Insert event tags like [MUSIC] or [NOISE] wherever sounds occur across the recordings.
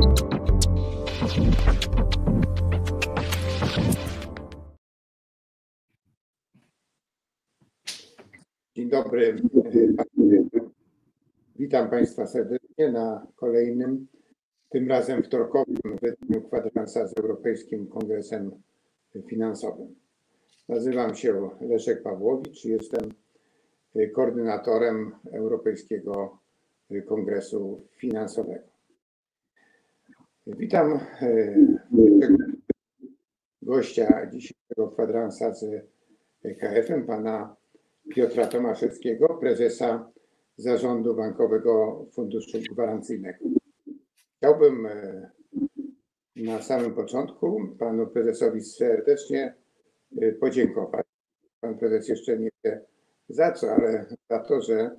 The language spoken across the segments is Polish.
Dzień dobry. Witam Państwa serdecznie na kolejnym, tym razem wtorkowym wydaniu kwadransa z Europejskim Kongresem Finansowym. Nazywam się Leszek Pawłowicz, jestem koordynatorem Europejskiego Kongresu Finansowego. Witam gościa dzisiejszego kwadransa z EKF-em, pana Piotra Tomaszewskiego, prezesa Zarządu Bankowego Funduszu Gwarancyjnego. Chciałbym na samym początku panu prezesowi serdecznie podziękować. Pan prezes jeszcze nie wie za co, ale za to, że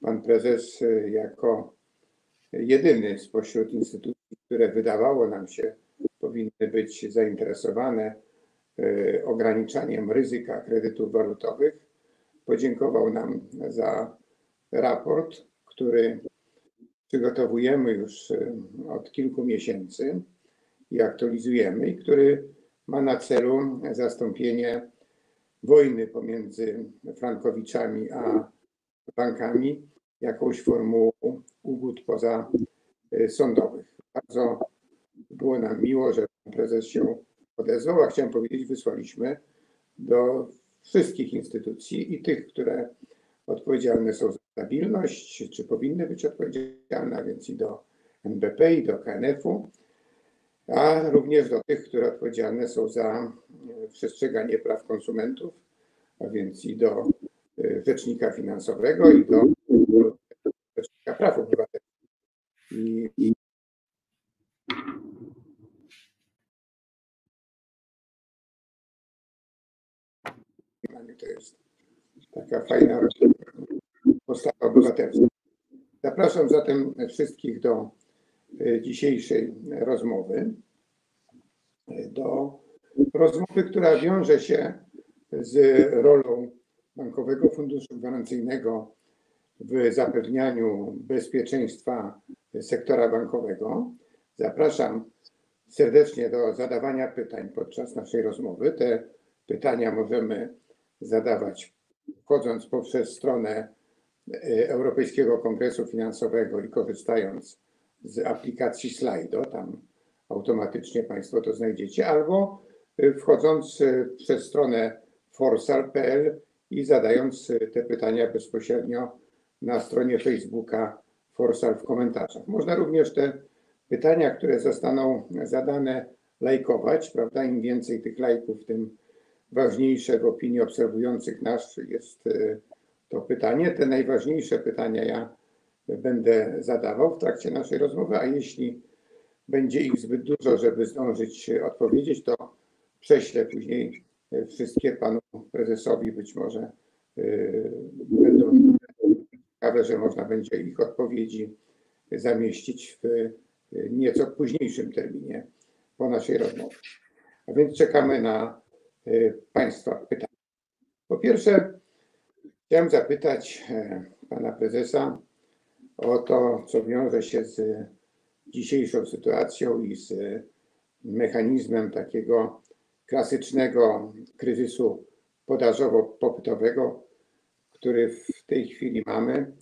pan prezes jako jedyny spośród instytucji, które wydawało nam się powinny być zainteresowane ograniczaniem ryzyka kredytów walutowych, podziękował nam za raport, który przygotowujemy już od kilku miesięcy i aktualizujemy, i który ma na celu zastąpienie wojny pomiędzy frankowiczami a bankami jakąś formułą ugód pozasądowych. Bardzo było nam miło, że pan prezes się odezwał, a chciałem powiedzieć, wysłaliśmy do wszystkich instytucji i tych, które odpowiedzialne są za stabilność, czy powinny być odpowiedzialne, a więc i do NBP, i do KNF-u, a również do tych, które odpowiedzialne są za przestrzeganie praw konsumentów, a więc i do Rzecznika Finansowego, i do Rzecznika Praw Obywatelskich. I, i to jest taka fajna postawa obywatelska. Zapraszam zatem wszystkich do dzisiejszej rozmowy. Do rozmowy, która wiąże się z rolą Bankowego Funduszu Gwarancyjnego w zapewnianiu bezpieczeństwa sektora bankowego. Zapraszam serdecznie do zadawania pytań podczas naszej rozmowy. Te pytania możemy zadawać wchodząc poprzez stronę Europejskiego Kongresu Finansowego i korzystając z aplikacji Slido, tam automatycznie Państwo to znajdziecie, albo wchodząc przez stronę forsal.pl i zadając te pytania bezpośrednio na stronie Facebooka Forsal w komentarzach. Można również te pytania, które zostaną zadane, lajkować, prawda? Im więcej tych lajków, tym ważniejsze w opinii obserwujących nas jest to pytanie. Te najważniejsze pytania ja będę zadawał w trakcie naszej rozmowy, a jeśli będzie ich zbyt dużo, żeby zdążyć odpowiedzieć, to prześlę później wszystkie panu prezesowi. Być może będą ciekawe, że można będzie ich odpowiedzi zamieścić w nieco późniejszym terminie po naszej rozmowie. A więc czekamy na Państwa pytania. Po pierwsze, chciałem zapytać pana prezesa o to, co wiąże się z dzisiejszą sytuacją i z mechanizmem takiego klasycznego kryzysu podażowo-popytowego, który w tej chwili mamy,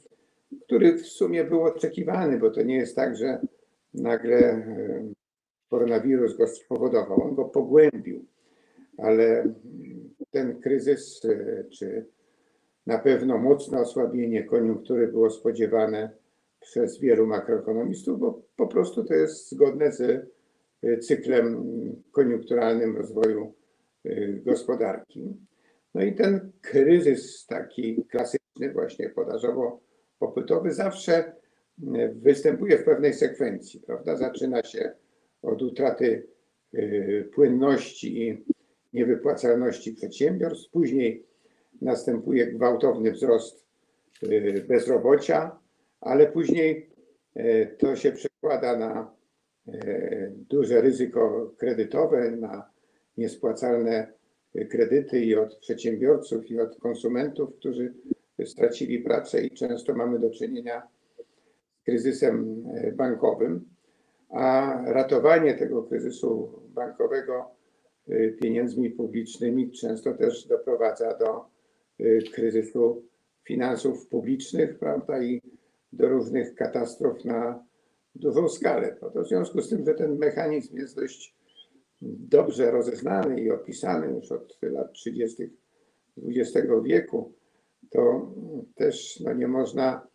który w sumie był oczekiwany, bo to nie jest tak, że nagle koronawirus go spowodował, on go pogłębił ale ten kryzys, czy na pewno mocne osłabienie koniunktury było spodziewane przez wielu makroekonomistów, bo po prostu to jest zgodne z cyklem koniunkturalnym rozwoju gospodarki. No i ten kryzys taki klasyczny, właśnie podażowo-popytowy, zawsze występuje w pewnej sekwencji, prawda? Zaczyna się od utraty płynności i niewypłacalności przedsiębiorstw, później następuje gwałtowny wzrost bezrobocia, ale później to się przekłada na duże ryzyko kredytowe, na niespłacalne kredyty i od przedsiębiorców, i od konsumentów, którzy stracili pracę i często mamy do czynienia z kryzysem bankowym. a ratowanie tego kryzysu bankowego y, pieniędzmi publicznymi często też doprowadza do y, kryzysu finansów publicznych, prawda, i do różnych katastrof na dużą skalę. No to w związku z tym, że ten mechanizm jest dość dobrze rozeznany i opisany już od lat 30. XX wieku, to też no, nie można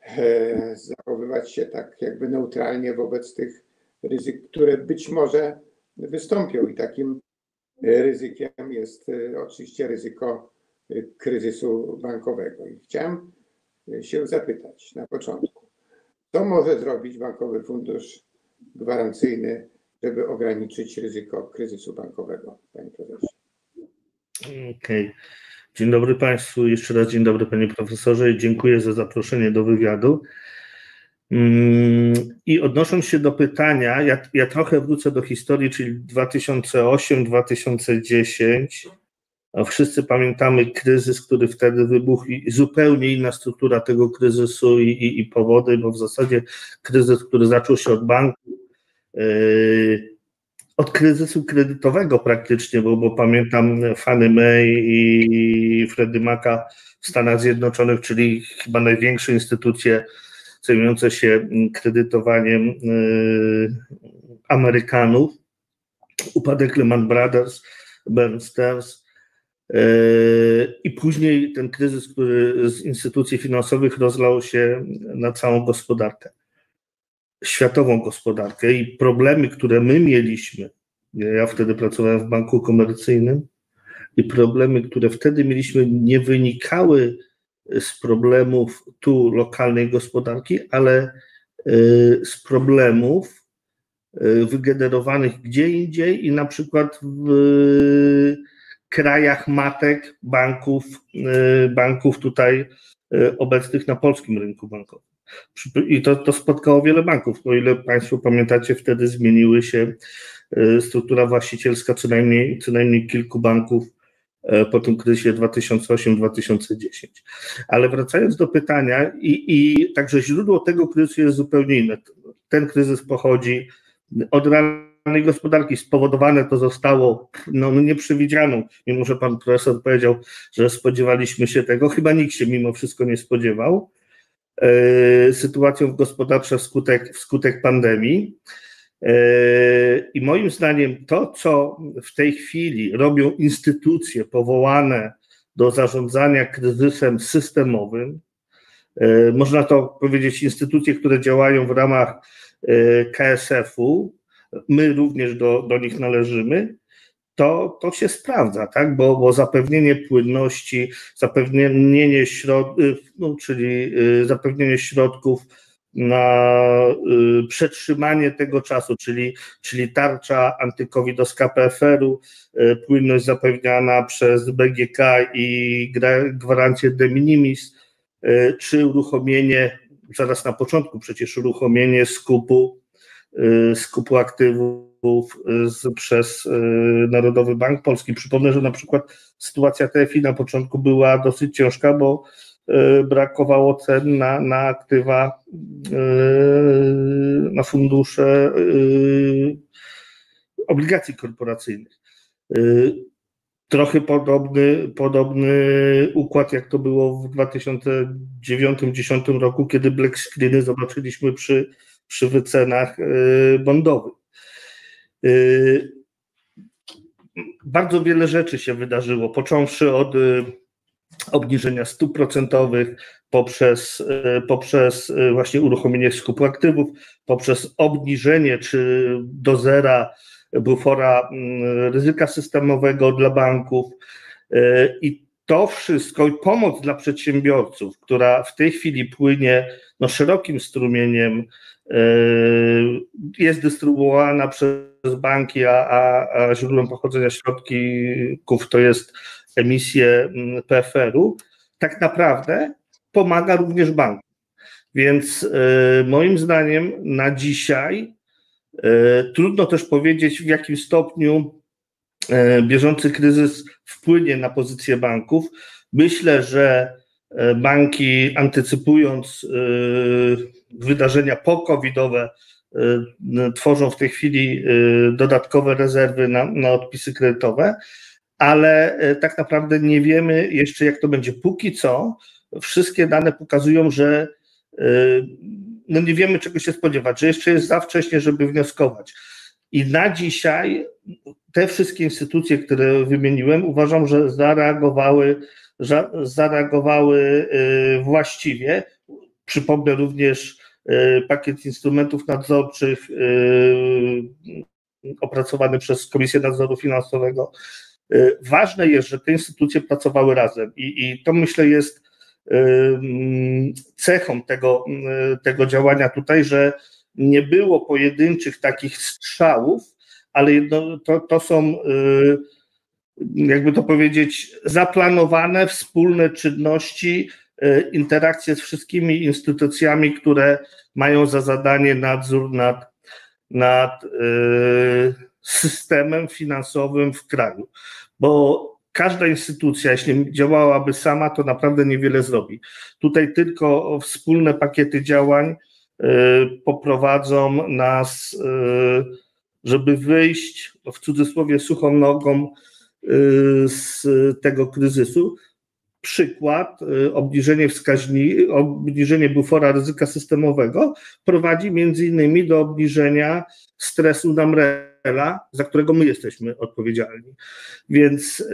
e, zachowywać się tak jakby neutralnie wobec tych ryzyk, które być może wystąpią. I takim ryzykiem jest e, oczywiście ryzyko e, kryzysu bankowego. I chciałem się zapytać na początku, co może zrobić Bankowy Fundusz Gwarancyjny, żeby ograniczyć ryzyko kryzysu bankowego, panie prezesie? Okej. Okay. Dzień dobry Państwu, jeszcze raz dzień dobry Panie Profesorze dziękuję za zaproszenie do wywiadu. Mm, I odnosząc się do pytania, ja, ja trochę wrócę do historii, czyli 2008-2010. Wszyscy pamiętamy kryzys, który wtedy wybuchł i zupełnie inna struktura tego kryzysu i, i, i powody, bo w zasadzie kryzys, który zaczął się od banku, yy, od kryzysu kredytowego praktycznie, bo, bo pamiętam Fanny Mae i Freddie Maca w Stanach Zjednoczonych, czyli chyba największe instytucje zajmujące się kredytowaniem y, Amerykanów. Upadek Lehman Brothers, Bear Stearns y, i później ten kryzys, który z instytucji finansowych rozlał się na całą gospodarkę światową gospodarkę i problemy, które my mieliśmy, ja wtedy pracowałem w banku komercyjnym, i problemy, które wtedy mieliśmy, nie wynikały z problemów tu lokalnej gospodarki, ale y, z problemów y, wygenerowanych gdzie indziej i na przykład w krajach matek banków, y, banków tutaj obecnych na polskim rynku bankowym. I to, to spotkało wiele banków. O ile Państwo pamiętacie, wtedy zmieniły się struktura właścicielska co najmniej, co najmniej kilku banków po tym kryzysie 2008-2010. Ale wracając do pytania, i, i także źródło tego kryzysu jest zupełnie inne. Ten kryzys pochodzi od realnej gospodarki. Spowodowane to zostało no, nieprzewidzianą, mimo że pan profesor powiedział, że spodziewaliśmy się tego. Chyba nikt się mimo wszystko nie spodziewał E, sytuacją gospodarczą wskutek, wskutek pandemii. E, I moim zdaniem to, co w tej chwili robią instytucje powołane do zarządzania kryzysem systemowym, e, można to powiedzieć instytucje, które działają w ramach KSF-u, my również do, do nich należymy, to, to się sprawdza, tak? bo, bo zapewnienie płynności, zapewnienie środków, no, czyli zapewnienie środków na y, przetrzymanie tego czasu, czyli, czyli tarcza antykowido z KPFR-u, y, płynność zapewniana przez BGK i gwarancję de minimis, czy uruchomienie, zaraz na początku przecież uruchomienie skupu, skupu aktywów z, przez y, Narodowy Bank Polski. Przypomnę, że na przykład sytuacja TFI na początku była dosyć ciężka, bo y, brakowało cen na, na aktywa, y, na fundusze obligacji korporacyjnych. Trochę podobny, podobny układ, jak to było w 2009-2010 roku, kiedy black screeny zobaczyliśmy przy, przy wycenach bondowych. Y, bardzo wiele rzeczy się wydarzyło, począwszy od y, obniżenia stóp procentowych, poprzez, y, poprzez właśnie uruchomienie skupu aktywów, poprzez obniżenie czy do zera bufora mm, ryzyka systemowego dla banków. I to wszystko i pomoc dla przedsiębiorców, która w tej chwili płynie no, szerokim strumieniem, jest dystrybuowana przez banki, a, a, a źródłem pochodzenia środków to jest emisje mm, PFR-u, tak naprawdę pomaga również bankom. Więc y, moim zdaniem na dzisiaj y, trudno też powiedzieć, w jakim stopniu y, bieżący kryzys wpłynie na pozycję banków. Myślę, że banki antycypując wydarzenia po-covidowe y, tworzą w tej chwili dodatkowe rezerwy na, na odpisy kredytowe, ale y, tak naprawdę nie wiemy jeszcze, jak to będzie. Póki co, wszystkie dane pokazują, że no nie wiemy, czego się spodziewać, że jeszcze jest za wcześnie, żeby wnioskować. I na dzisiaj te wszystkie instytucje, które wymieniłem, uważam, że zareagowały, zareagowały właściwie. Przypomnę również pakiet instrumentów nadzorczych opracowany przez Komisję Nadzoru Finansowego. Ważne jest, że te instytucje pracowały razem i, i to myślę jest cechą tego, tego działania tutaj, że nie było pojedynczych takich strzałów, ale jedno, to, to są, jakby to powiedzieć, zaplanowane wspólne czynności, interakcje z wszystkimi instytucjami, które mają za zadanie nadzór nad, nad systemem finansowym w kraju. Bo każda instytucja, jeśli działałaby sama, to naprawdę niewiele zrobi. Tutaj tylko wspólne pakiety działań poprowadzą nas, żeby wyjść w cudzysłowie suchą nogą z tego kryzysu. Przykład, obniżenie wskaźni, obniżenie bufora ryzyka systemowego prowadzi między innymi do obniżenia stresu na Za którego my jesteśmy odpowiedzialni. Więc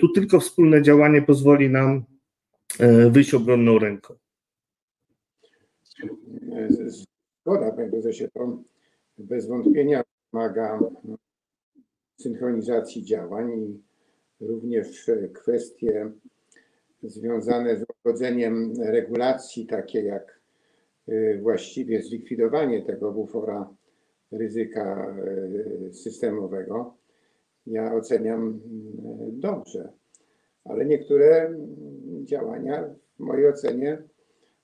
tu tylko wspólne działanie pozwoli nam wyjść obronną ręką. Zgoda, panie prezesie, to bez wątpienia wymaga synchronizacji działań i również kwestie związane z wchodzeniem regulacji, takie jak właściwie zlikwidowanie tego bufora ryzyka systemowego, ja oceniam dobrze, ale niektóre działania w mojej ocenie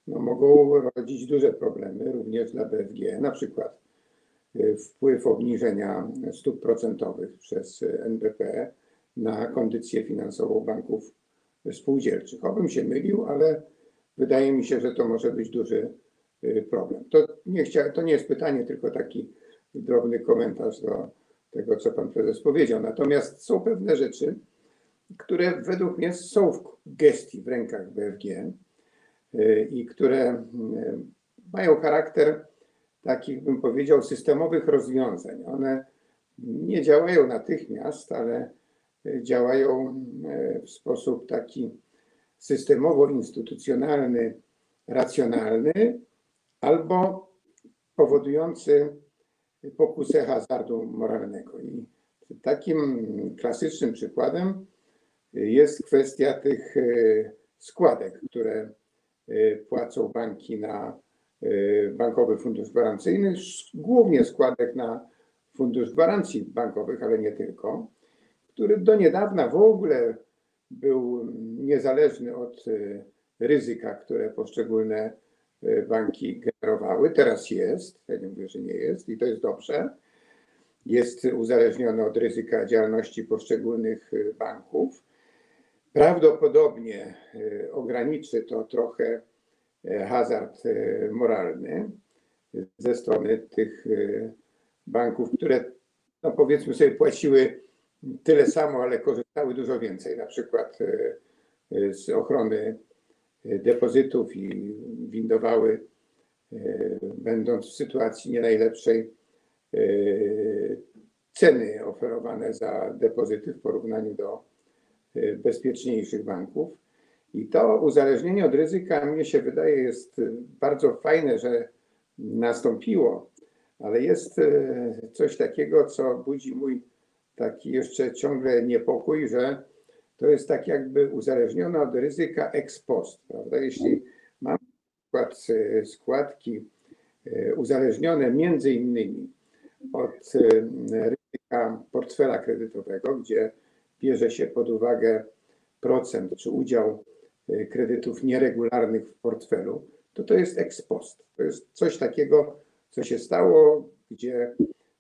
no, mogą rodzić duże problemy również dla BFG, na przykład wpływ obniżenia stóp procentowych przez NBP na kondycję finansową banków spółdzielczych. Obym się mylił, ale wydaje mi się, że to może być duży problem. To nie, chcia, to nie jest pytanie, tylko taki drobny komentarz do tego, co pan prezes powiedział. Natomiast są pewne rzeczy, które według mnie są w gestii, w rękach BFG i które mają charakter takich, bym powiedział, systemowych rozwiązań. One nie działają natychmiast, ale działają w sposób taki systemowo-instytucjonalny, racjonalny albo powodujący pokusę hazardu moralnego. I takim klasycznym przykładem jest kwestia tych składek, które płacą banki na Bankowy Fundusz Gwarancyjny, głównie składek na Fundusz Gwarancji Bankowych, ale nie tylko, który do niedawna w ogóle był niezależny od ryzyka, które poszczególne banki generowały. Teraz jest, ja nie mówię, że nie jest i to jest dobrze. Jest uzależniony od ryzyka działalności poszczególnych banków. Prawdopodobnie ograniczy to trochę hazard moralny ze strony tych banków, które no powiedzmy sobie płaciły tyle samo, ale korzystały dużo więcej, na przykład z ochrony depozytów i windowały, będąc w sytuacji nie najlepszej, ceny oferowane za depozyty w porównaniu do bezpieczniejszych banków. I to uzależnienie od ryzyka, mnie się wydaje, jest bardzo fajne, że nastąpiło, ale jest coś takiego, co budzi mój taki jeszcze ciągle niepokój, że to jest tak jakby uzależnione od ryzyka ex post, prawda? Jeśli mamy przykład składki uzależnione między innymi od ryzyka portfela kredytowego, gdzie bierze się pod uwagę procent czy udział kredytów nieregularnych w portfelu, to to jest ex post. To jest coś takiego, co się stało, gdzie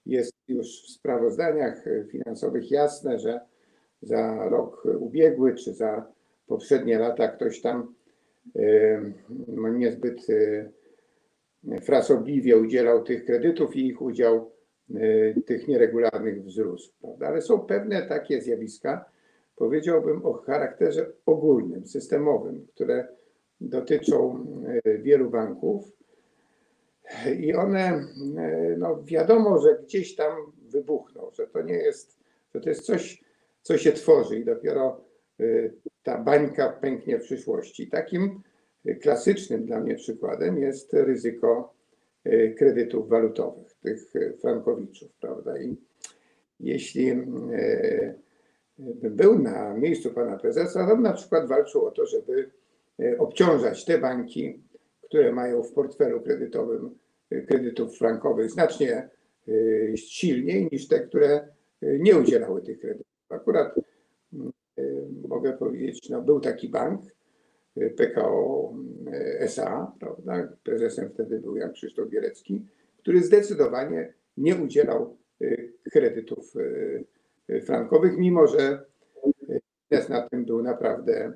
jest już w sprawozdaniach finansowych jasne, że za rok ubiegły czy za poprzednie lata ktoś tam no niezbyt frasobliwie udzielał tych kredytów i ich udział y, tych nieregularnych wzrósł. Prawda? Ale są pewne takie zjawiska, powiedziałbym o charakterze ogólnym, systemowym, które dotyczą y, wielu banków. I one, y, no wiadomo, że gdzieś tam wybuchną, że to nie jest, że to jest coś, co się tworzy i dopiero y, ta bańka pęknie w przyszłości. Takim klasycznym dla mnie przykładem jest ryzyko y, kredytów walutowych, tych y, frankowiczów, prawda? I jeśli y, bym był na miejscu pana prezesa, to na przykład walczył o to, żeby obciążać te banki, które mają w portfelu kredytowym kredytów frankowych znacznie silniej niż te, które nie udzielały tych kredytów. Akurat mogę powiedzieć, no był taki bank, PKO SA, prawda? Prezesem wtedy był Jan Krzysztof Bielecki, który zdecydowanie nie udzielał y, kredytów y, frankowych, mimo że biznes na tym był naprawdę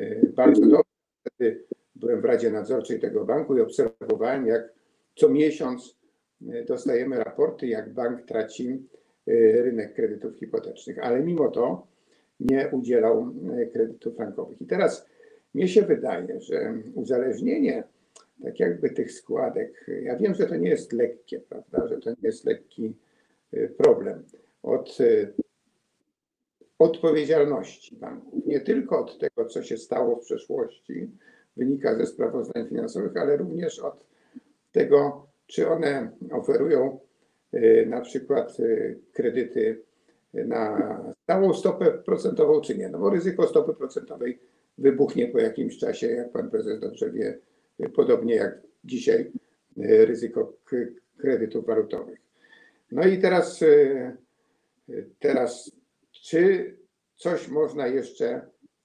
y, bardzo dobry. Wtedy byłem w Radzie Nadzorczej tego banku i obserwowałem, jak co miesiąc dostajemy raporty, jak bank traci rynek kredytów hipotecznych, ale mimo to nie udzielał kredytów frankowych. I teraz mnie się wydaje, że uzależnienie tak jakby tych składek, ja wiem, że to nie jest lekkie, prawda, że to nie jest lekki y, problem, od y, odpowiedzialności banków, nie tylko od tego, co się stało w przeszłości, wynika ze sprawozdań finansowych, ale również od tego, czy one oferują y, na przykład kredyty na stałą stopę procentową, czy nie. No bo ryzyko stopy procentowej wybuchnie po jakimś czasie, jak pan prezes dobrze wie, podobnie jak dzisiaj ryzyko kredytów walutowych. No i teraz, teraz czy coś można jeszcze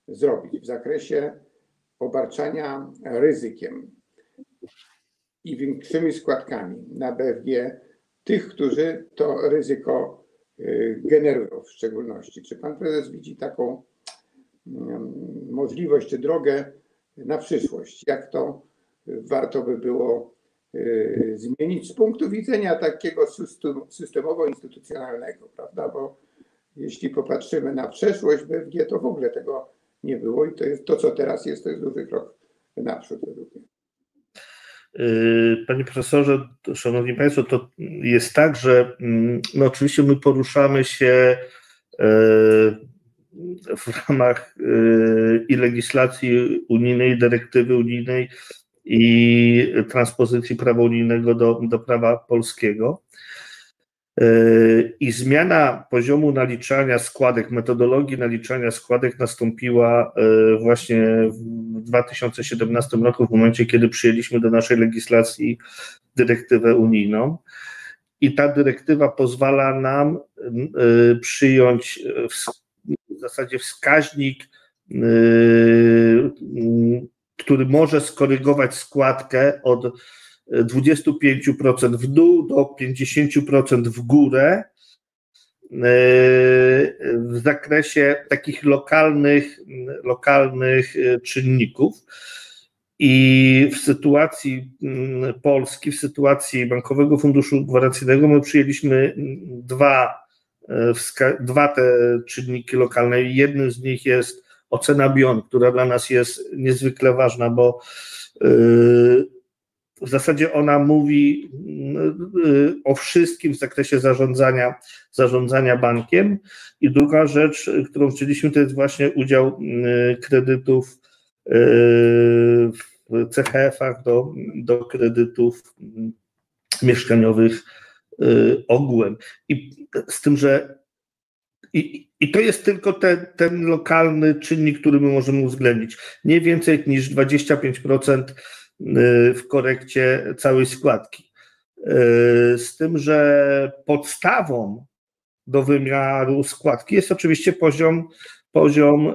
zrobić w zakresie obarczania ryzykiem i większymi składkami na BFG tych, którzy to ryzyko e, generują w szczególności. Czy pan prezes widzi taką możliwość czy drogę na przyszłość. Jak to warto by było y, zmienić z punktu widzenia takiego systemowo-instytucjonalnego, prawda? Bo jeśli popatrzymy na przeszłość BFG, to w ogóle tego nie było i to jest to, co teraz jest, to jest duży krok naprzód według mnie. Y, panie profesorze, szanowni państwo, to jest tak, że mm, no oczywiście my poruszamy się y, w ramach y, i legislacji unijnej, dyrektywy unijnej i transpozycji prawa unijnego do, do prawa polskiego. I zmiana poziomu naliczania składek, metodologii naliczania składek nastąpiła y, właśnie w 2017 roku, w momencie, kiedy przyjęliśmy do naszej legislacji dyrektywę unijną. I ta dyrektywa pozwala nam przyjąć w zasadzie wskaźnik, yy, który może skorygować składkę od 25% w dół do 50% w górę yy, w zakresie takich lokalnych, lokalnych yy, czynników. I w sytuacji Polski, w sytuacji Bankowego Funduszu Gwarancyjnego, my przyjęliśmy dwa E, dwa te czynniki lokalne. Jednym z nich jest ocena BION, która dla nas jest niezwykle ważna, bo e, w zasadzie ona mówi e, o wszystkim w zakresie zarządzania, zarządzania bankiem. I druga rzecz, którą chcieliśmy, to jest właśnie udział kredytów w CHF-ach do, do kredytów mieszkaniowych Y, ogółem. I z tym, że i, i to jest tylko te, ten lokalny czynnik, który my możemy uwzględnić. Nie więcej niż 25% y, w korekcie całej składki. Y, z tym, że podstawą do wymiaru składki jest oczywiście poziom, poziom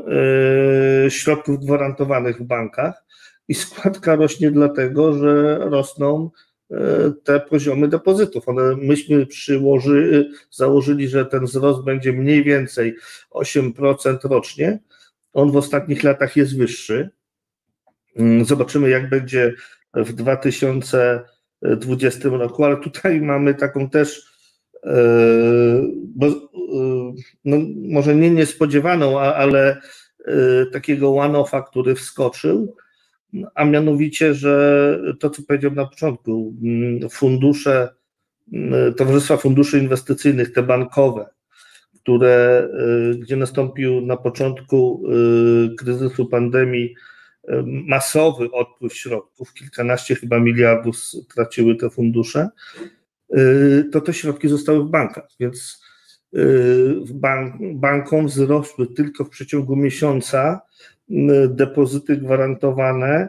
środków gwarantowanych w bankach i składka rośnie dlatego, że rosną E, te poziomy depozytów. One, myśmy przyłoży, założyli, że ten wzrost będzie mniej więcej 8% rocznie. On w ostatnich latach jest wyższy. Mm, zobaczymy, jak będzie w 2000 2020 roku, ale tutaj [LAUGHS] mamy taką też, bo, no, może nie niespodziewaną, ale takiego one-offa, który wskoczył, a mianowicie, że to, co powiedziałem na początku, mm, fundusze, mm, Towarzystwa Funduszy Inwestycyjnych, te bankowe, które, gdzie nastąpił na początku kryzysu pandemii masowy odpływ środków, kilkanaście chyba miliardów straciły te fundusze, to te środki zostały w bankach, więc w bank, bankom wzrosły tylko w przeciągu miesiąca depozyty gwarantowane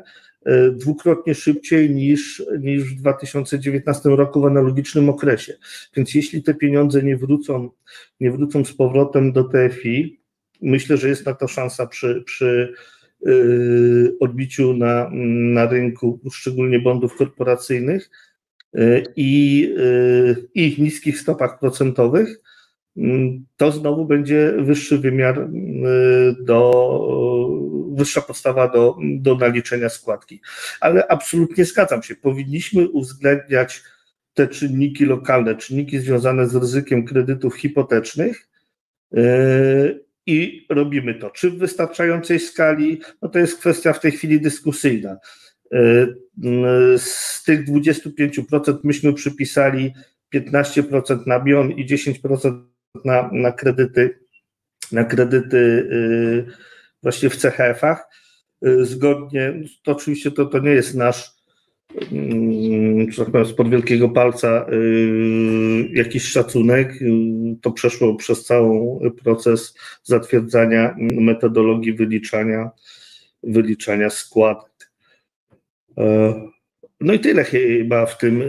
dwukrotnie szybciej niż, niż w 2019 roku w analogicznym okresie. Więc jeśli te pieniądze nie wrócą, nie wrócą z powrotem do TFI, myślę, że jest na to szansa przy, przy odbiciu na, na rynku, szczególnie bondów korporacyjnych i, i niskich stopach procentowych, to znowu będzie wyższy wymiar do, wyższa podstawa do, do naliczenia składki. Ale absolutnie zgadzam się, powinniśmy uwzględniać te czynniki lokalne, czynniki związane z ryzykiem kredytów hipotecznych i robimy to. Czy w wystarczającej skali? No to jest kwestia w tej chwili dyskusyjna. Z tych 25% myśmy przypisali 15% na BION i 10% na, na kredyty, na kredyty y, właśnie w CHF-ach. Y, zgodnie, to oczywiście to, to nie jest nasz, że tak powiem, spod wielkiego palca y, jakiś szacunek. To przeszło przez cały proces zatwierdzania metodologii wyliczania, wyliczania składek. E, no i tyle chyba w tym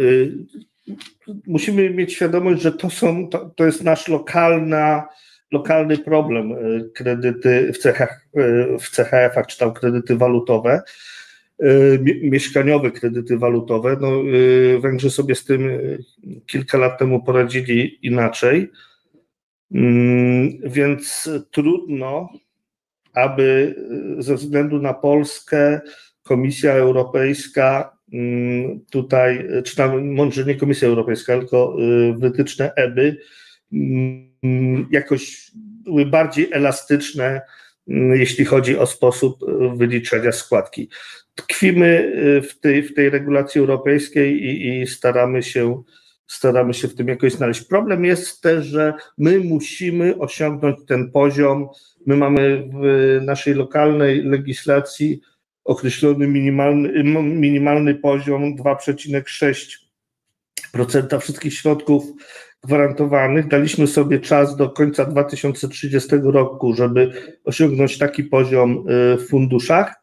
musimy mieć świadomość, że to są, to, to jest nasz lokalna, lokalny problem, kredyty w, cechach, w CHF-ach, czy tam kredyty walutowe, mieszkaniowe kredyty walutowe. No, Węgrzy sobie z tym kilka lat temu poradzili inaczej, mm, więc trudno, aby ze względu na Polskę Komisja Europejska Mm, tutaj, czy tam może nie Komisja Europejska, tylko y, wytyczne EBY mm, jakoś były bardziej elastyczne, jeśli chodzi o sposób y, wyliczenia składki. Tkwimy y, w tej, w tej regulacji europejskiej i, i staramy się staramy się w tym jakoś znaleźć. Problem jest też, że my musimy osiągnąć ten poziom. My mamy w naszej lokalnej legislacji określony minimalny, minimalny poziom 2,6% wszystkich środków gwarantowanych. Daliśmy sobie czas do końca 2030 roku, żeby osiągnąć taki poziom y, w funduszach.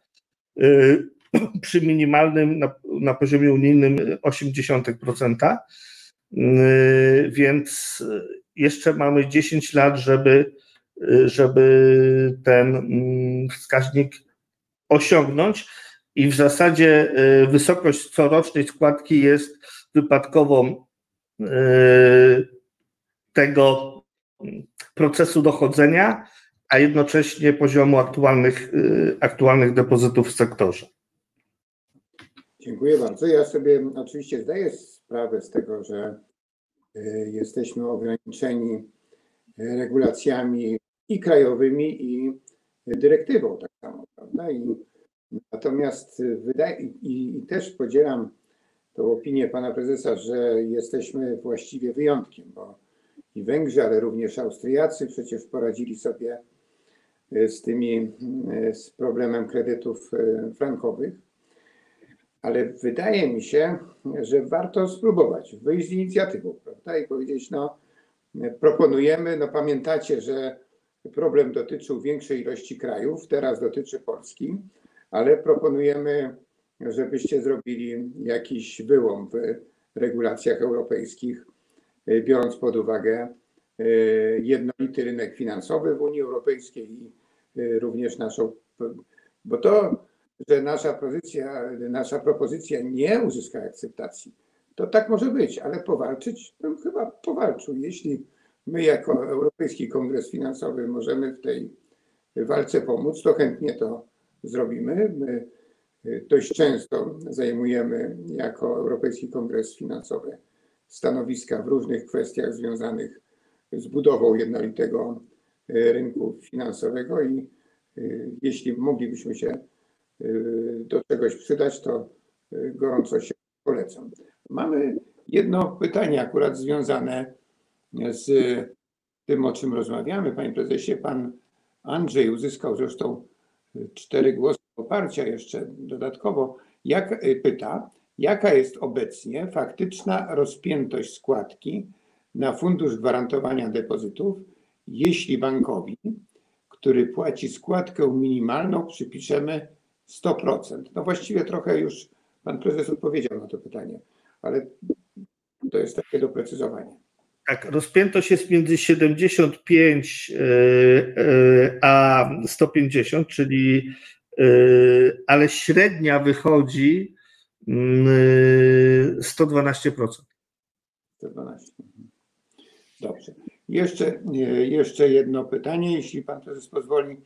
Y, [CLEARS THROAT] przy minimalnym na, na poziomie unijnym 0,8%. Y, więc jeszcze mamy 10 lat, żeby, żeby ten mm, wskaźnik osiągnąć i w zasadzie wysokość corocznej składki jest wypadkową tego procesu dochodzenia, a jednocześnie poziomu aktualnych, y, aktualnych depozytów w sektorze. Dziękuję bardzo. Ja sobie oczywiście zdaję sprawę z tego, że jesteśmy ograniczeni regulacjami i krajowymi, i dyrektywą tak samo, prawda? I, natomiast wydaje, i, i też podzielam tą opinię pana prezesa, że jesteśmy właściwie wyjątkiem, bo i Węgrzy, ale również Austriacy przecież poradzili sobie e, z tymi, e, z problemem kredytów e, frankowych. Ale wydaje mi się, że warto spróbować wyjść z inicjatywą, prawda? I powiedzieć, no, proponujemy, no pamiętacie, że problem dotyczył większej ilości krajów, teraz dotyczy Polski, ale proponujemy, żebyście zrobili jakiś wyłom w regulacjach europejskich, biorąc pod uwagę e, jednolity rynek finansowy w Unii Europejskiej i e, również naszą, bo to, że nasza pozycja, nasza propozycja nie uzyska akceptacji, to tak może być, ale powalczyć, bym chyba powalczył. Jeśli my jako Europejski Kongres Finansowy możemy w tej walce pomóc, to chętnie to zrobimy. My dość często zajmujemy jako Europejski Kongres Finansowy stanowiska w różnych kwestiach związanych z budową jednolitego rynku finansowego i jeśli moglibyśmy się do czegoś przydać, to gorąco się polecam. Mamy jedno pytanie akurat związane z tym, o czym rozmawiamy. Panie prezesie, pan Andrzej uzyskał zresztą cztery głosy poparcia jeszcze dodatkowo. Jak pyta, jaka jest obecnie faktyczna rozpiętość składki na Fundusz Gwarantowania Depozytów, jeśli bankowi, który płaci składkę minimalną, przypiszemy 100%? No właściwie trochę już pan prezes odpowiedział na to pytanie, ale to jest takie doprecyzowanie. Tak, rozpiętość jest między 75 a 150, czyli ale średnia wychodzi 112%. 112. Dobrze. Jeszcze, jeszcze jedno pytanie, jeśli pan prezes pozwoli.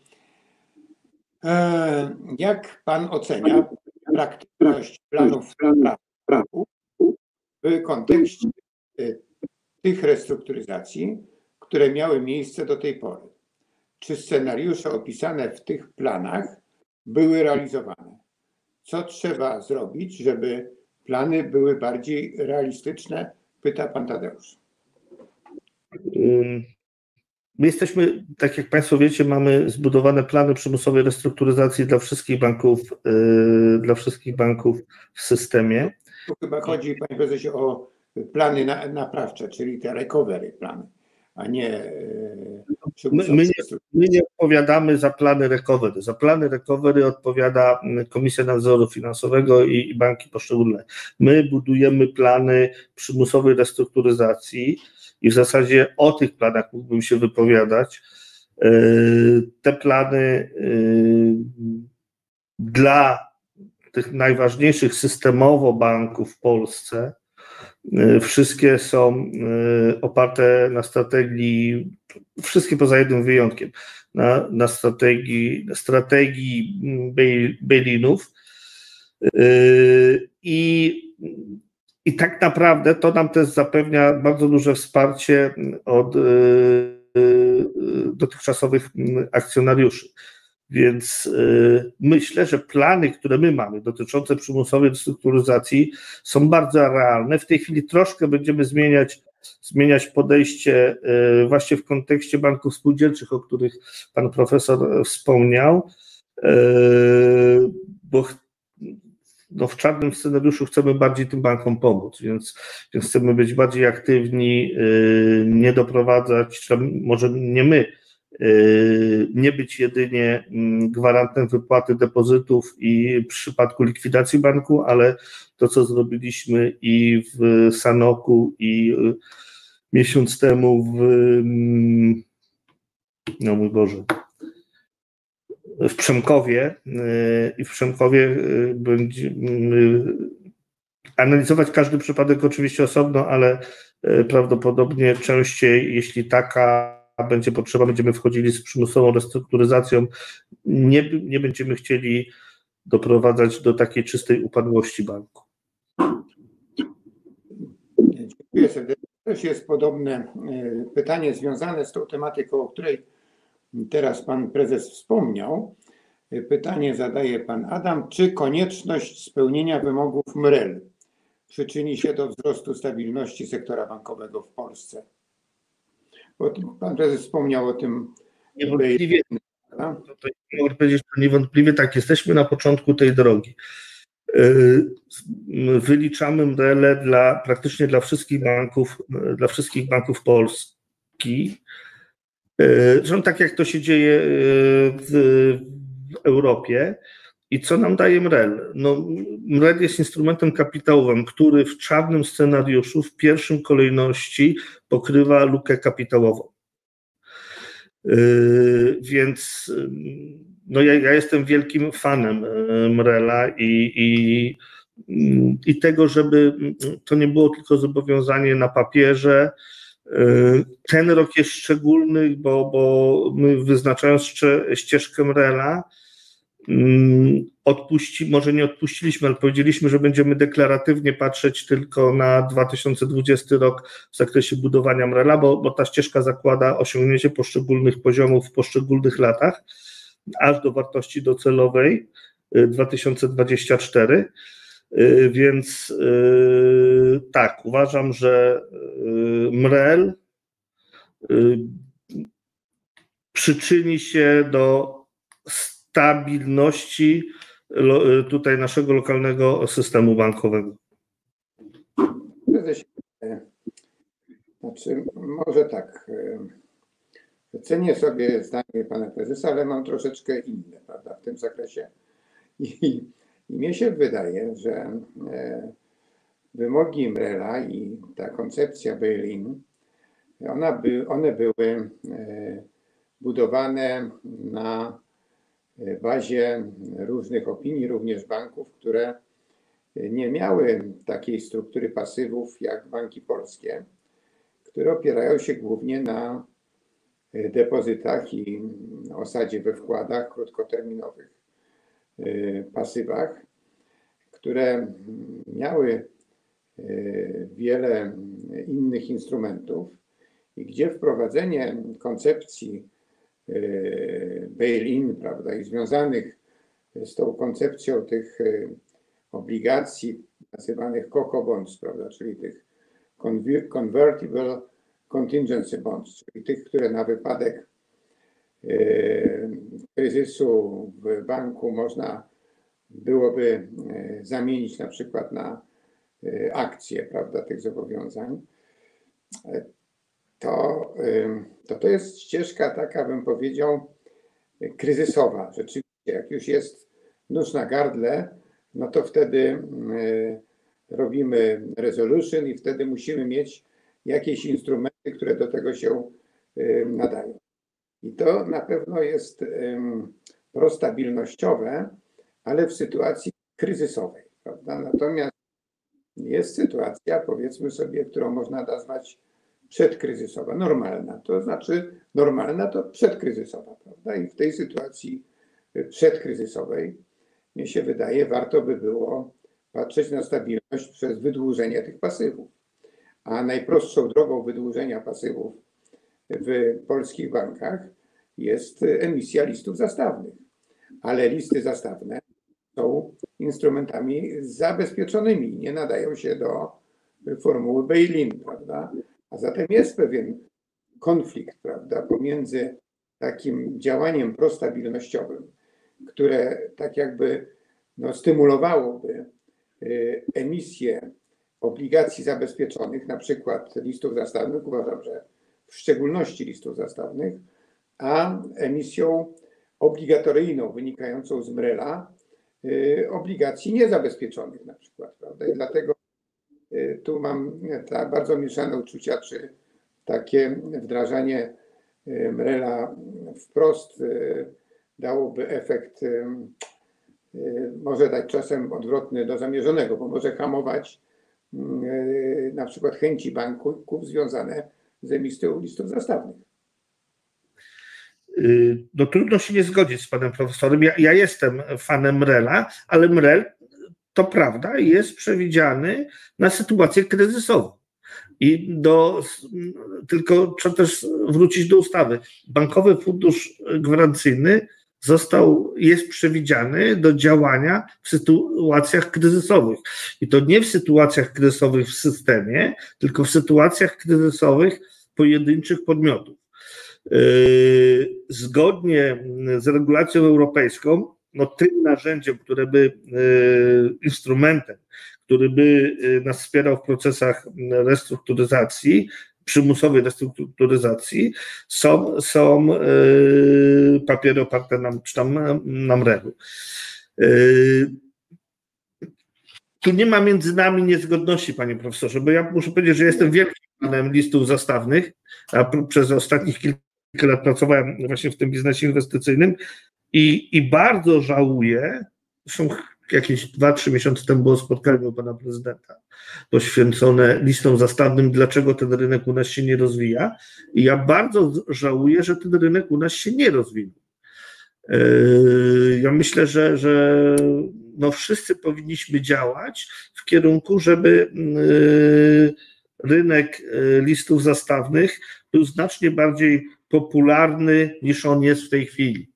Jak pan ocenia praktyczność planów w kontekście tych restrukturyzacji, które miały miejsce do tej pory? Czy scenariusze opisane w tych planach były realizowane? Co trzeba zrobić, żeby plany były bardziej realistyczne? Pyta pan Tadeusz. My jesteśmy, tak jak Państwo wiecie, mamy zbudowane plany przymusowej restrukturyzacji dla wszystkich banków, dla wszystkich banków w systemie. Tu chyba chodzi, panie prezesie, o plany na, naprawcze, czyli te recovery plany, a nie. My, my, nie, my nie odpowiadamy za plany recovery. Za plany recovery odpowiada Komisja Nadzoru Finansowego i, i banki poszczególne. My budujemy plany przymusowej restrukturyzacji i w zasadzie o tych planach mógłbym się wypowiadać. Te plany dla tych najważniejszych systemowo banków w Polsce wszystkie są oparte na strategii, wszystkie poza jednym wyjątkiem, na, na strategii, strategii bailinów. I, I tak naprawdę to nam też zapewnia bardzo duże wsparcie od dotychczasowych akcjonariuszy. Więc y, myślę, że plany, które my mamy dotyczące przymusowej restrukturyzacji są bardzo realne. W tej chwili troszkę będziemy zmieniać, zmieniać podejście y, właśnie w kontekście banków spółdzielczych, o których pan profesor wspomniał, y, bo no w czarnym scenariuszu chcemy bardziej tym bankom pomóc, więc, więc chcemy być bardziej aktywni, nie doprowadzać, może nie my, nie być jedynie gwarantem wypłaty depozytów i w przypadku likwidacji banku, ale to, co zrobiliśmy i w Sanoku, i miesiąc temu w, no mój Boże, w Przemkowie i w Przemkowie będziemy analizować każdy przypadek oczywiście osobno, ale prawdopodobnie częściej, jeśli taka będzie potrzeba, będziemy wchodzili z przymusową restrukturyzacją. Nie, nie będziemy chcieli doprowadzać do takiej czystej upadłości banku. Dziękuję serdecznie. Też jest podobne e, pytanie związane z tą tematyką, o której teraz pan prezes wspomniał. E, pytanie zadaje pan Adam. Czy konieczność spełnienia wymogów MREL przyczyni się do wzrostu stabilności sektora bankowego w Polsce? Pan prezes wspomniał o tym. Niewątpliwie, to, to mogę powiedzieć, że niewątpliwie tak, jesteśmy na początku tej drogi. Wyliczamy MREL dla praktycznie dla wszystkich banków, dla wszystkich banków Polski. Zresztą tak jak to się dzieje w, w Europie. I co nam daje MREL? No, MREL jest instrumentem kapitałowym, który w czarnym scenariuszu w pierwszym kolejności pokrywa lukę kapitałową. Yy, więc no ja, ja, jestem wielkim fanem MREL-a i, i, i tego, żeby to nie było tylko zobowiązanie na papierze. Yy, ten rok jest szczególny, bo, bo my wyznaczając ścieżkę MREL-a, odpuści, może nie odpuściliśmy, ale powiedzieliśmy, że będziemy deklaratywnie patrzeć tylko na 2020 rok w zakresie budowania MREL-a, bo, bo ta ścieżka zakłada osiągnięcie poszczególnych poziomów w poszczególnych latach, aż do wartości docelowej 2024. Więc tak, uważam, że MREL przyczyni się do stabilności tutaj naszego lokalnego systemu bankowego. Znaczy, może tak. Cenię sobie zdanie pana prezesa, ale mam troszeczkę inne, prawda, w tym zakresie. I, i mnie się wydaje, że wymogi Mrela i ta koncepcja ona by, one były budowane na bazie różnych opinii, również banków, które nie miały takiej struktury pasywów jak banki polskie, które opierają się głównie na depozytach i osadzie we wkładach krótkoterminowych, pasywach, które miały wiele innych instrumentów i gdzie wprowadzenie koncepcji bail-in, prawda, i związanych z tą koncepcją tych obligacji nazywanych COCO bonds, prawda, czyli tych convertible contingency bonds, czyli tych, które na wypadek kryzysu w banku można byłoby zamienić na przykład na akcje, prawda, tych zobowiązań to, to to jest ścieżka taka, bym powiedział, kryzysowa. Rzeczywiście, jak już jest nóż na gardle, no to wtedy robimy resolution i wtedy musimy mieć jakieś instrumenty, które do tego się nadają. I to na pewno jest prostabilnościowe, ale w sytuacji kryzysowej, prawda? Natomiast jest sytuacja, powiedzmy sobie, którą można nazwać przedkryzysowa, normalna. To znaczy normalna to przedkryzysowa, prawda? I w tej sytuacji przedkryzysowej, mnie się wydaje, warto by było patrzeć na stabilność przez wydłużenie tych pasywów. A najprostszą drogą wydłużenia pasywów w polskich bankach jest emisja listów zastawnych. Ale listy zastawne są instrumentami zabezpieczonymi, nie nadają się do formuły bail-in, prawda? A zatem jest pewien konflikt, prawda, pomiędzy takim działaniem prostabilnościowym, które tak jakby no, stymulowałoby y, emisję obligacji zabezpieczonych, na przykład listów zastawnych, uważam, że w szczególności listów zastawnych, a emisją obligatoryjną wynikającą z MREL-a y, obligacji niezabezpieczonych na przykład, prawda? I dlatego tu mam tak bardzo mieszane uczucia, czy takie wdrażanie y, MREL-a wprost y, dałoby efekt może dać czasem odwrotny do zamierzonego, bo może hamować na przykład chęci banków związane z emisją listów zastawnych. No trudno się nie zgodzić z panem profesorem. Ja, ja jestem fanem MREL-a, ale MREL to prawda, jest przewidziany na sytuację kryzysową. I do, tylko trzeba też wrócić do ustawy. Bankowy Fundusz Gwarancyjny został, jest przewidziany do działania w sytuacjach kryzysowych. I to nie w sytuacjach kryzysowych w systemie, tylko w sytuacjach kryzysowych pojedynczych podmiotów. Yy, zgodnie z regulacją europejską, no, tym narzędziem, które by, e, instrumentem, który by e, nas wspierał w procesach restrukturyzacji, przymusowej restrukturyzacji, są, są e, papiery oparte na, czy tam na MREL-u. Tu nie ma między nami niezgodności, panie profesorze, bo ja muszę powiedzieć, że jestem wielkim fanem listów zastawnych, a przez ostatnich kilka lat pracowałem właśnie w tym biznesie inwestycyjnym i, I bardzo żałuję, zresztą jakieś 2-3 miesiące temu było spotkanie u pana prezydenta poświęcone listom zastawnym, dlaczego ten rynek u nas się nie rozwija. I ja bardzo żałuję, że ten rynek u nas się nie rozwinął. Ja myślę, że, że no wszyscy powinniśmy działać w kierunku, żeby rynek listów zastawnych był znacznie bardziej popularny niż on jest w tej chwili.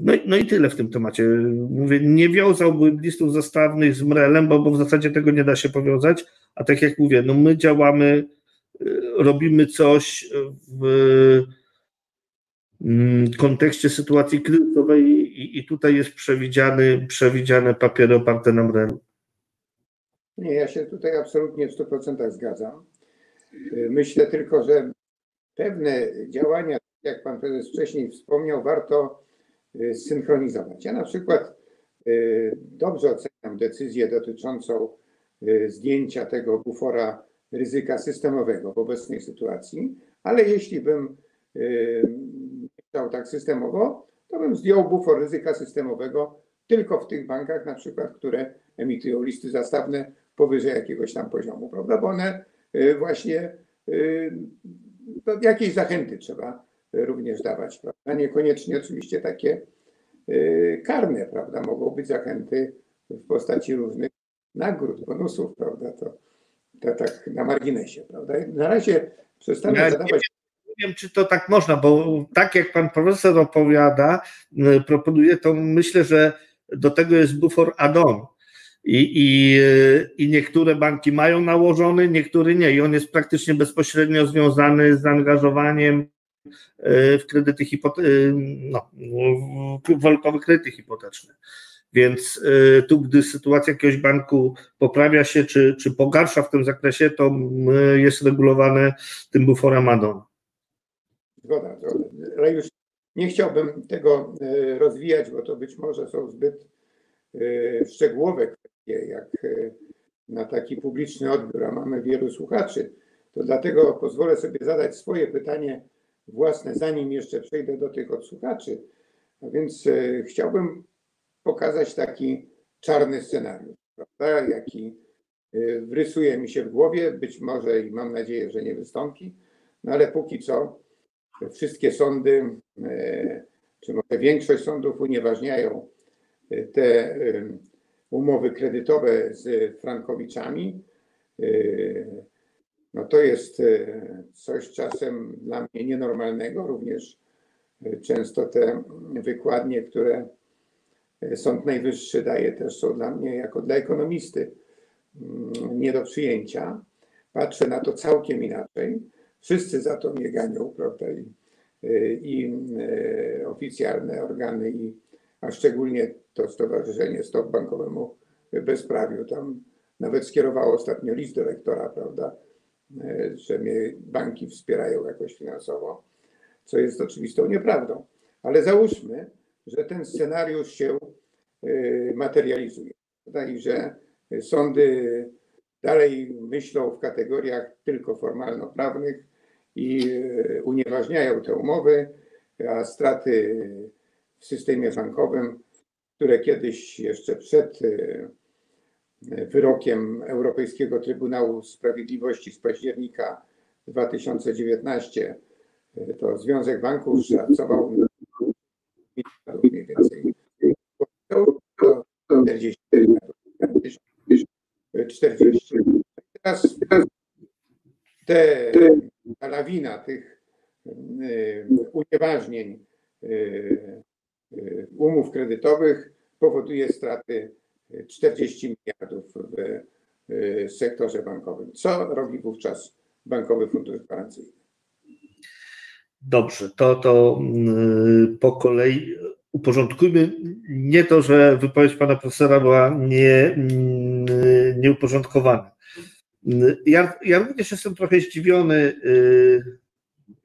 No, no i tyle w tym temacie. Mówię, nie wiązałbym listów zastawnych z MREL-em, bo, bo w zasadzie tego nie da się powiązać, a tak jak mówię, no my działamy, robimy coś w mm, kontekście sytuacji kryzysowej i, i tutaj jest przewidziany, przewidziane papiery oparte na MREL. Nie, ja się tutaj absolutnie w 100% zgadzam. Myślę tylko, że pewne działania, jak pan prezes wcześniej wspomniał, warto synchronizować. Ja na przykład y, dobrze oceniam decyzję dotyczącą y, zdjęcia tego bufora ryzyka systemowego w obecnej sytuacji, ale jeśli bym chciał tak systemowo, to bym zdjął bufor ryzyka systemowego tylko w tych bankach, na przykład, które emitują listy zastawne powyżej jakiegoś tam poziomu, prawda? Bo one właśnie to jakieś zachęty trzeba również dawać, prawda? Niekoniecznie oczywiście takie y, karne, prawda? Mogą być zachęty w postaci różnych nagród, bonusów, prawda? To, to tak na marginesie, prawda? Na razie przestanę ja zadawać. Nie wiem, czy to tak można, bo tak jak pan profesor opowiada, y, proponuje, to myślę, że do tego jest bufor add-on i, i, I niektóre banki mają nałożony, niektóre nie. I on jest praktycznie bezpośrednio związany z zaangażowaniem w kredyty hipoteczne, no, w walutowe kredyty hipoteczne. Więc e, tu, gdy sytuacja jakiegoś banku poprawia się, czy, czy pogarsza w tym zakresie, to jest regulowane tym buforem add-on. Zgoda, zgoda. Ale już nie chciałbym tego rozwijać, bo to być może są zbyt szczegółowe jak e, na taki publiczny odbiór, a mamy wielu słuchaczy, to dlatego pozwolę sobie zadać swoje pytanie własne, zanim jeszcze przejdę do tych odsłuchaczy. A więc e, chciałbym pokazać taki czarny scenariusz, prawda, jaki e, wrysuje mi się w głowie, być może i mam nadzieję, że nie wystąpi, no ale póki co wszystkie sądy, czy może większość sądów unieważniają te umowy kredytowe z frankowiczami. No to jest y, coś czasem dla mnie nienormalnego. Również y, często te wykładnie, które Sąd Najwyższy daje, też są dla mnie, jako dla ekonomisty, mm, nie do przyjęcia. Patrzę na to całkiem inaczej. Wszyscy za to mnie ganią, prawda? I, i oficjalne organy, i, a szczególnie to Stowarzyszenie Stop Bankowemu Bezprawiu. Tam nawet skierowało ostatnio list do rektora, prawda, e, że mnie banki wspierają jakoś finansowo, co jest oczywistą nieprawdą. Ale załóżmy, że ten scenariusz się e, materializuje i że sądy dalej myślą w kategoriach tylko formalno-prawnych i e, unieważniają te umowy, a straty w systemie bankowym które kiedyś jeszcze przed e, wyrokiem Europejskiego Trybunału Sprawiedliwości z października 2019 e, to Związek Banków szacował mniej więcej 40. 40. Teraz te, ta lawina tych e, unieważnień Y, umów kredytowych powoduje straty 40 miliardów w y, sektorze bankowym. Co robi wówczas Bankowy Fundusz Gwarancyjny? Dobrze, to, to y, po kolei uporządkujmy nie to, że wypowiedź pana profesora była nie, nieuporządkowana. Ja, ja również jestem trochę zdziwiony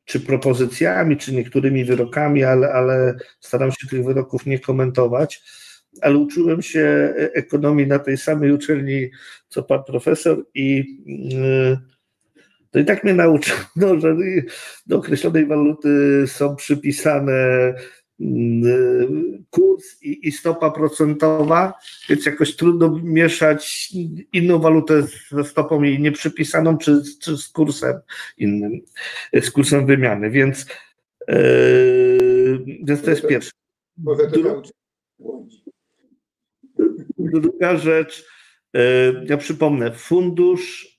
czy propozycjami, czy niektórymi wyrokami, ale, ale staram się tych wyroków nie komentować. Ale uczyłem się ekonomii na tej samej uczelni, co pan profesor, i yy, to i tak mnie nauczono, [LAUGHS] że do określonej waluty są przypisane kurs i, stopa procentowa, więc jakoś trudno mieszać inną walutę ze stopą jej nieprzypisaną, czy, czy z kursem innym, z kursem wymiany. Więc Więc to jest pierwsze. Może to Dru- Druga rzecz, ja przypomnę, fundusz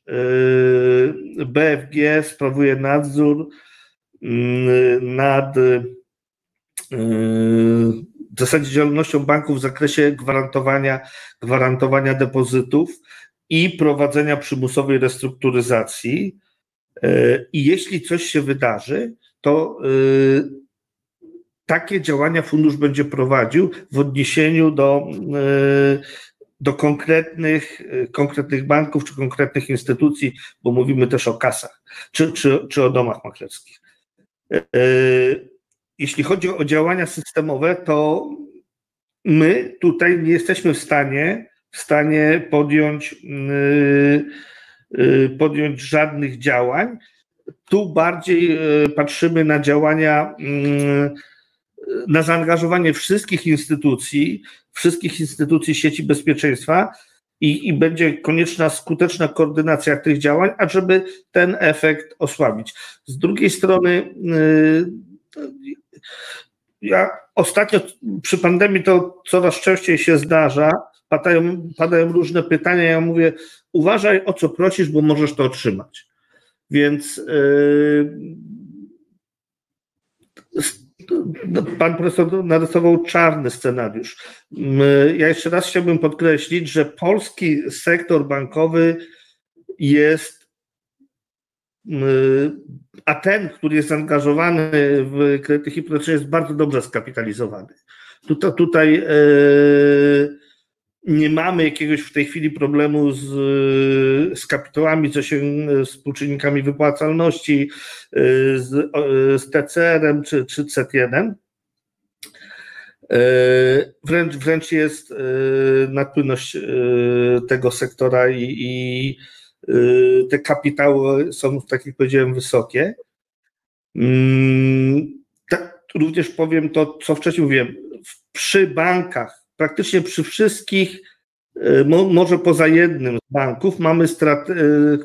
BFG sprawuje nadzór nad w zasadzie działalnością banków w zakresie gwarantowania, gwarantowania depozytów i prowadzenia przymusowej restrukturyzacji. I jeśli coś się wydarzy, to takie działania fundusz będzie prowadził w odniesieniu do, do konkretnych, konkretnych banków czy konkretnych instytucji, bo mówimy też o kasach czy, czy, czy o domach maklerskich. Jeśli chodzi o działania systemowe, to my tutaj nie jesteśmy w stanie, w stanie podjąć, podjąć żadnych działań. Tu bardziej patrzymy na działania na zaangażowanie wszystkich instytucji, wszystkich instytucji sieci bezpieczeństwa i, i będzie konieczna skuteczna koordynacja tych działań, ażeby ten efekt osłabić. Z drugiej strony, yy, ja ostatnio przy pandemii to coraz częściej się zdarza, padają, padają różne pytania, ja mówię, uważaj o co prosisz, bo możesz to otrzymać. Więc yy, Pan profesor narysował czarny scenariusz. Ja jeszcze raz chciałbym podkreślić, że polski sektor bankowy jest, a ten, który jest zaangażowany w kredyty hipoteczne, jest bardzo dobrze skapitalizowany. Tutaj, tutaj nie mamy jakiegoś w tej chwili problemu z, z kapitałami, co się z współczynnikami wypłacalności, z, z TCR-em czy, czy CET1. Wręcz, wręcz jest nadpłynność tego sektora i, i te kapitały są, tak jak powiedziałem, wysokie. Tak, również powiem to, co wcześniej mówiłem. Przy bankach praktycznie przy wszystkich, może poza jednym z banków, mamy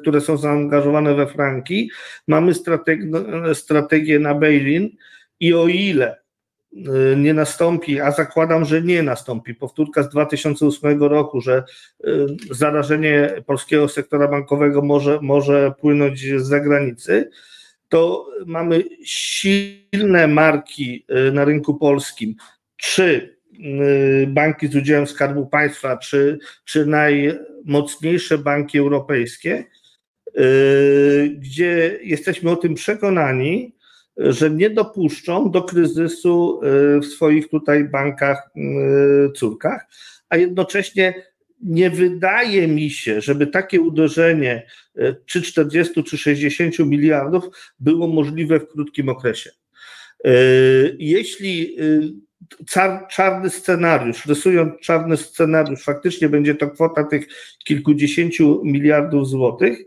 które są zaangażowane we franki, mamy strategię na bail-in i o ile nie nastąpi, a zakładam, że nie nastąpi, powtórka z 2008 roku, że zarażenie polskiego sektora bankowego może, może płynąć z zagranicy, to mamy silne marki na rynku polskim, czy banki z udziałem Skarbu Państwa, czy, czy najmocniejsze banki europejskie, gdzie jesteśmy o tym przekonani, że nie dopuszczą do kryzysu w swoich tutaj bankach, córkach, a jednocześnie nie wydaje mi się, żeby takie uderzenie czy 40, czy 60 miliardów było możliwe w krótkim okresie. Jeśli czarny scenariusz, rysując czarny scenariusz, faktycznie będzie to kwota tych kilkudziesięciu miliardów złotych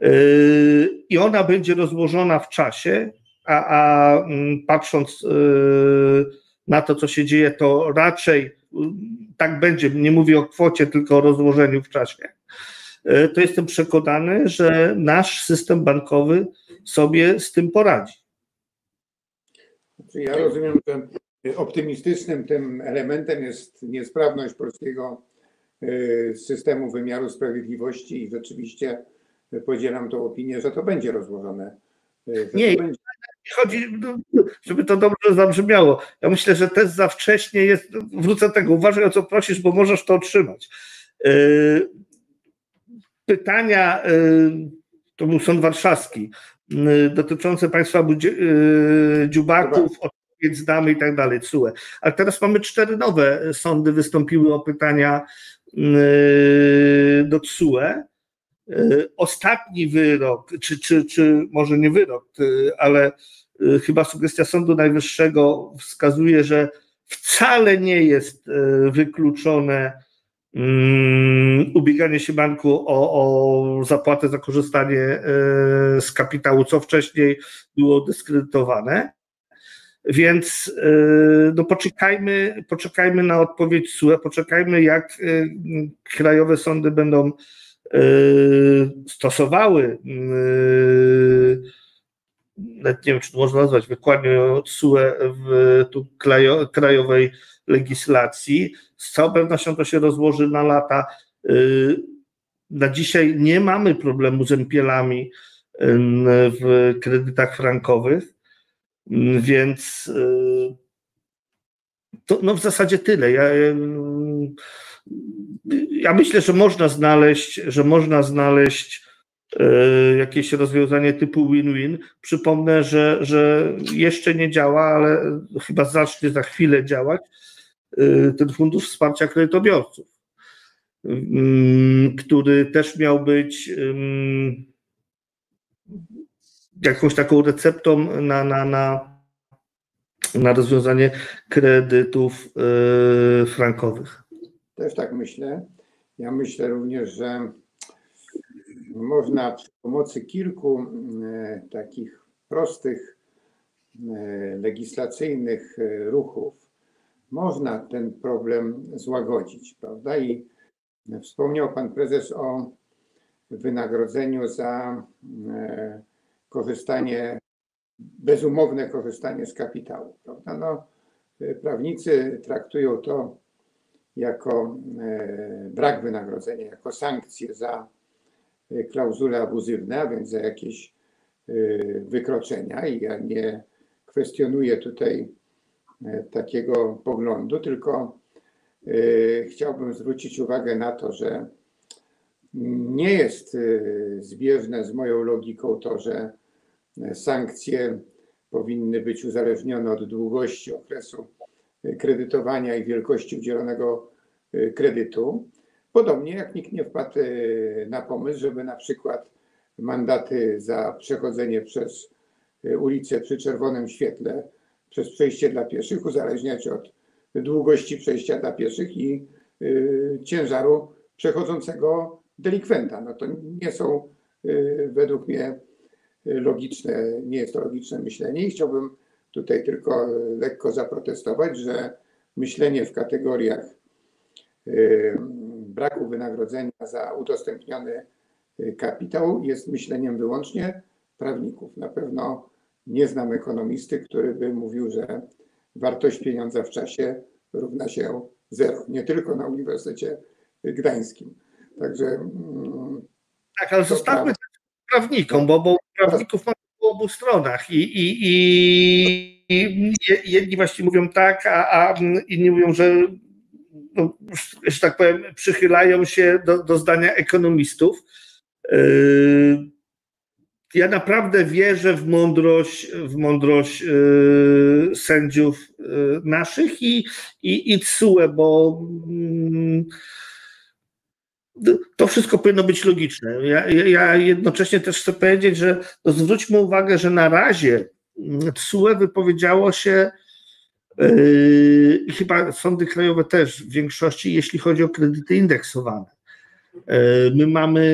yy, i ona będzie rozłożona w czasie, a, a mm, patrząc yy, na to, co się dzieje, to raczej yy, tak będzie, nie mówię o kwocie, tylko o rozłożeniu w czasie, to jestem przekonany, że nasz system bankowy sobie z tym poradzi. Znaczy, ja rozumiem, że optymistycznym tym elementem jest niesprawność polskiego y, systemu wymiaru sprawiedliwości i rzeczywiście podzielam tą opinię, że to będzie rozłożone. Y, nie, będzie... chodzi, no, żeby to dobrze zabrzmiało. Ja myślę, że też za wcześnie jest, wrócę do tego, uważaj o co prosisz, bo możesz to otrzymać. Y, pytania, to był sąd warszawski, dotyczące państwa dziubaków, więc damy i tak dalej, CUE. Ale teraz mamy cztery nowe sądy, wystąpiły o pytania yy, do CUE. Yy, ostatni wyrok, czy, czy, czy może nie wyrok, yy, ale chyba sugestia Sądu Najwyższego wskazuje, że wcale nie jest wykluczone ubieganie się banku o, o zapłatę za korzystanie z kapitału, co wcześniej było dyskredytowane. Więc y, no poczekajmy, poczekajmy na odpowiedź SUE, poczekajmy jak y, krajowe sądy będą y, stosowały nawet nie wiem, czy to można nazwać wykładnią TSUE w tu krajo, krajowej legislacji. Z całą pewnością to się rozłoży na lata. Na dzisiaj nie mamy problemu z MPL-ami w kredytach frankowych, więc y, to no w zasadzie tyle. Ja, ja myślę, że można znaleźć, że można znaleźć y, jakieś rozwiązanie typu win-win. Przypomnę, że, że jeszcze nie działa, ale chyba zacznie za chwilę działać y, ten fundusz wsparcia kredytobiorców, który też miał być jakąś taką receptą na, na, na, na rozwiązanie kredytów yy, frankowych. Też tak myślę. Ja myślę również, że można przy pomocy kilku e, takich prostych e, legislacyjnych e, ruchów można ten problem złagodzić, prawda? I wspomniał pan prezes o wynagrodzeniu za korzystanie, bezumowne korzystanie z kapitału. Prawda? No, prawnicy traktują to jako e, brak wynagrodzenia, jako sankcję za e, klauzule abuzywne, a więc za jakieś e, wykroczenia. I ja nie kwestionuję tutaj takiego poglądu, tylko chciałbym zwrócić uwagę na to, że nie jest zbieżne z moją logiką to, że sankcje powinny być uzależnione od długości okresu kredytowania i wielkości udzielonego y, kredytu. Podobnie jak nikt nie wpadł y, na pomysł, żeby na przykład mandaty za przechodzenie przez y, ulicę przy czerwonym świetle, przez przejście dla pieszych uzależniać od długości przejścia dla pieszych i ciężaru przechodzącego delikwenta. No to nie są według mnie logiczne, nie jest to logiczne myślenie i chciałbym tutaj tylko lekko zaprotestować, że myślenie w kategoriach y, braku wynagrodzenia za udostępniony y, kapitał jest myśleniem wyłącznie prawników. Na pewno nie znam ekonomisty, który by mówił, że wartość pieniądza w czasie równa się zero. Nie tylko na Uniwersytecie Gdańskim. Także. Mm, tak, ale zostawmy prawnikom, bo, bo prawników mamy po obu stronach i, i, i jedni właśnie mówią tak, a, a inni mówią, że no, że tak powiem, przychylają się do, do zdania ekonomistów. Yy, ja naprawdę wierzę w mądrość, w mądrość yy, sędziów yy, naszych i, i, i TSUE, bo mm, to wszystko powinno być logiczne. Ja, ja jednocześnie też chcę powiedzieć, że no zwróćmy uwagę, że na razie TSUE wypowiedziało się, yy, chyba sądy krajowe też w większości, jeśli chodzi o kredyty indeksowane. Yy, my mamy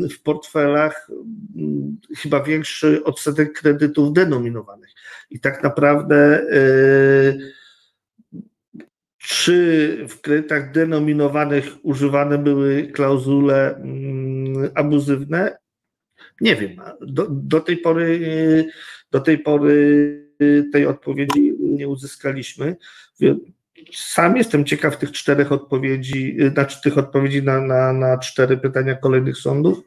yy, w portfelach yy, chyba większy odsetek kredytów denominowanych. I tak naprawdę yy, czy w kredytach denominowanych używane były klauzule mm, abuzywne? Nie wiem. Do, do, tej pory, do tej pory tej odpowiedzi nie uzyskaliśmy. Sam jestem ciekaw tych czterech odpowiedzi, znaczy tych odpowiedzi na, na, na cztery pytania kolejnych sądów.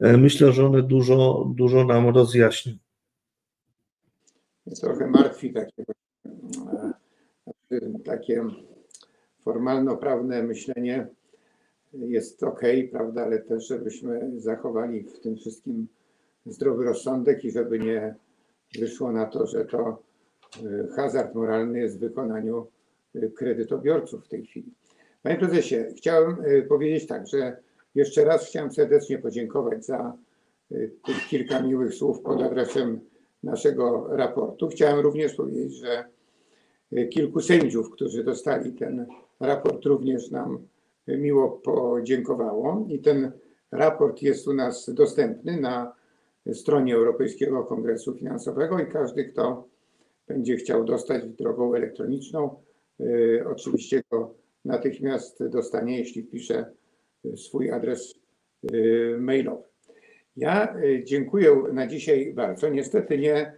Myślę, że one dużo, dużo nam rozjaśnią. Trochę martwi takie, takie formalno-prawne myślenie jest ok, prawda, ale też, żebyśmy zachowali w tym wszystkim zdrowy rozsądek i żeby nie wyszło na to, że to y, hazard moralny jest w wykonaniu y, kredytobiorców w tej chwili. Panie prezesie, chciałem y, powiedzieć tak, że jeszcze raz chciałem serdecznie podziękować za tych kilka miłych słów pod adresem naszego raportu. Chciałem również powiedzieć, że kilku sędziów, którzy dostali ten raport również nam miło podziękowało i ten raport jest u nas dostępny na stronie Europejskiego Kongresu Finansowego i każdy, kto będzie chciał dostać drogą elektroniczną, y, oczywiście go natychmiast dostanie, jeśli wpisze swój adres y, mailowy. Ja y, dziękuję na dzisiaj bardzo. Niestety nie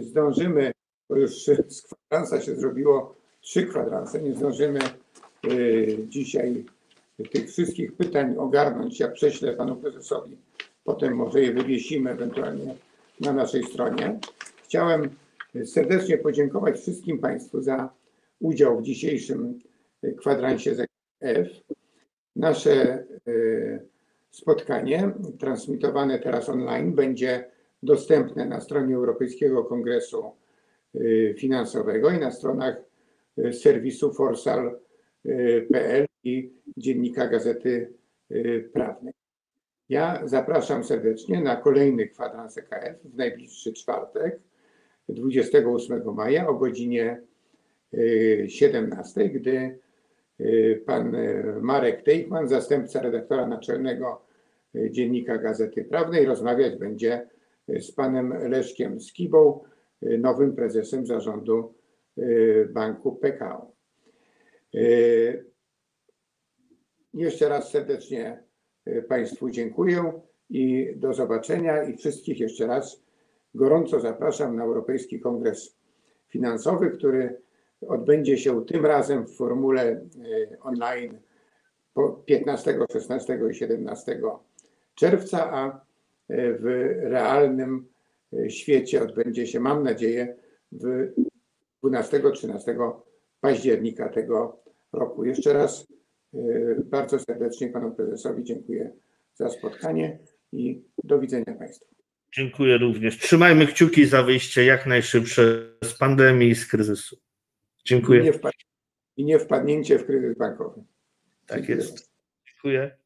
zdążymy, bo już z kwadransa się zrobiło trzy kwadranse, nie zdążymy dzisiaj tych wszystkich pytań ogarnąć. Ja prześlę panu prezesowi, potem może je wywiesimy ewentualnie na naszej stronie. Chciałem serdecznie podziękować wszystkim Państwu za udział w dzisiejszym y, kwadransie ZF. Nasze y, spotkanie, transmitowane teraz online, będzie dostępne na stronie Europejskiego Kongresu y, Finansowego i na stronach y, serwisu forsal.pl i Dziennika Gazety y, Prawnej. Ja zapraszam serdecznie na kolejny kwadrans EKF w najbliższy czwartek, 28 maja o godzinie y, 17, gdy y, pan y, Marek Tejchman, zastępca redaktora naczelnego y, Dziennika Gazety Prawnej, rozmawiać będzie y, z panem Leszkiem Skibą, y, nowym prezesem zarządu y, Banku PKO. Y, Jeszcze raz serdecznie y, Państwu dziękuję i do zobaczenia i wszystkich jeszcze raz gorąco zapraszam na Europejski Kongres Finansowy, który odbędzie się tym razem w formule y, online po 15, 16 i 17 czerwca, a w realnym świecie odbędzie się, mam nadzieję, w 12-13 października tego roku. Jeszcze raz y, bardzo serdecznie panu prezesowi dziękuję za spotkanie i do widzenia Państwu. Dziękuję również. Trzymajmy kciuki za wyjście jak najszybsze z pandemii i z kryzysu. I Dziękuję. nie, wpad- I nie wpadnięcie w kryzys bankowy. Tak Dziękuję. jest. Dziękuję.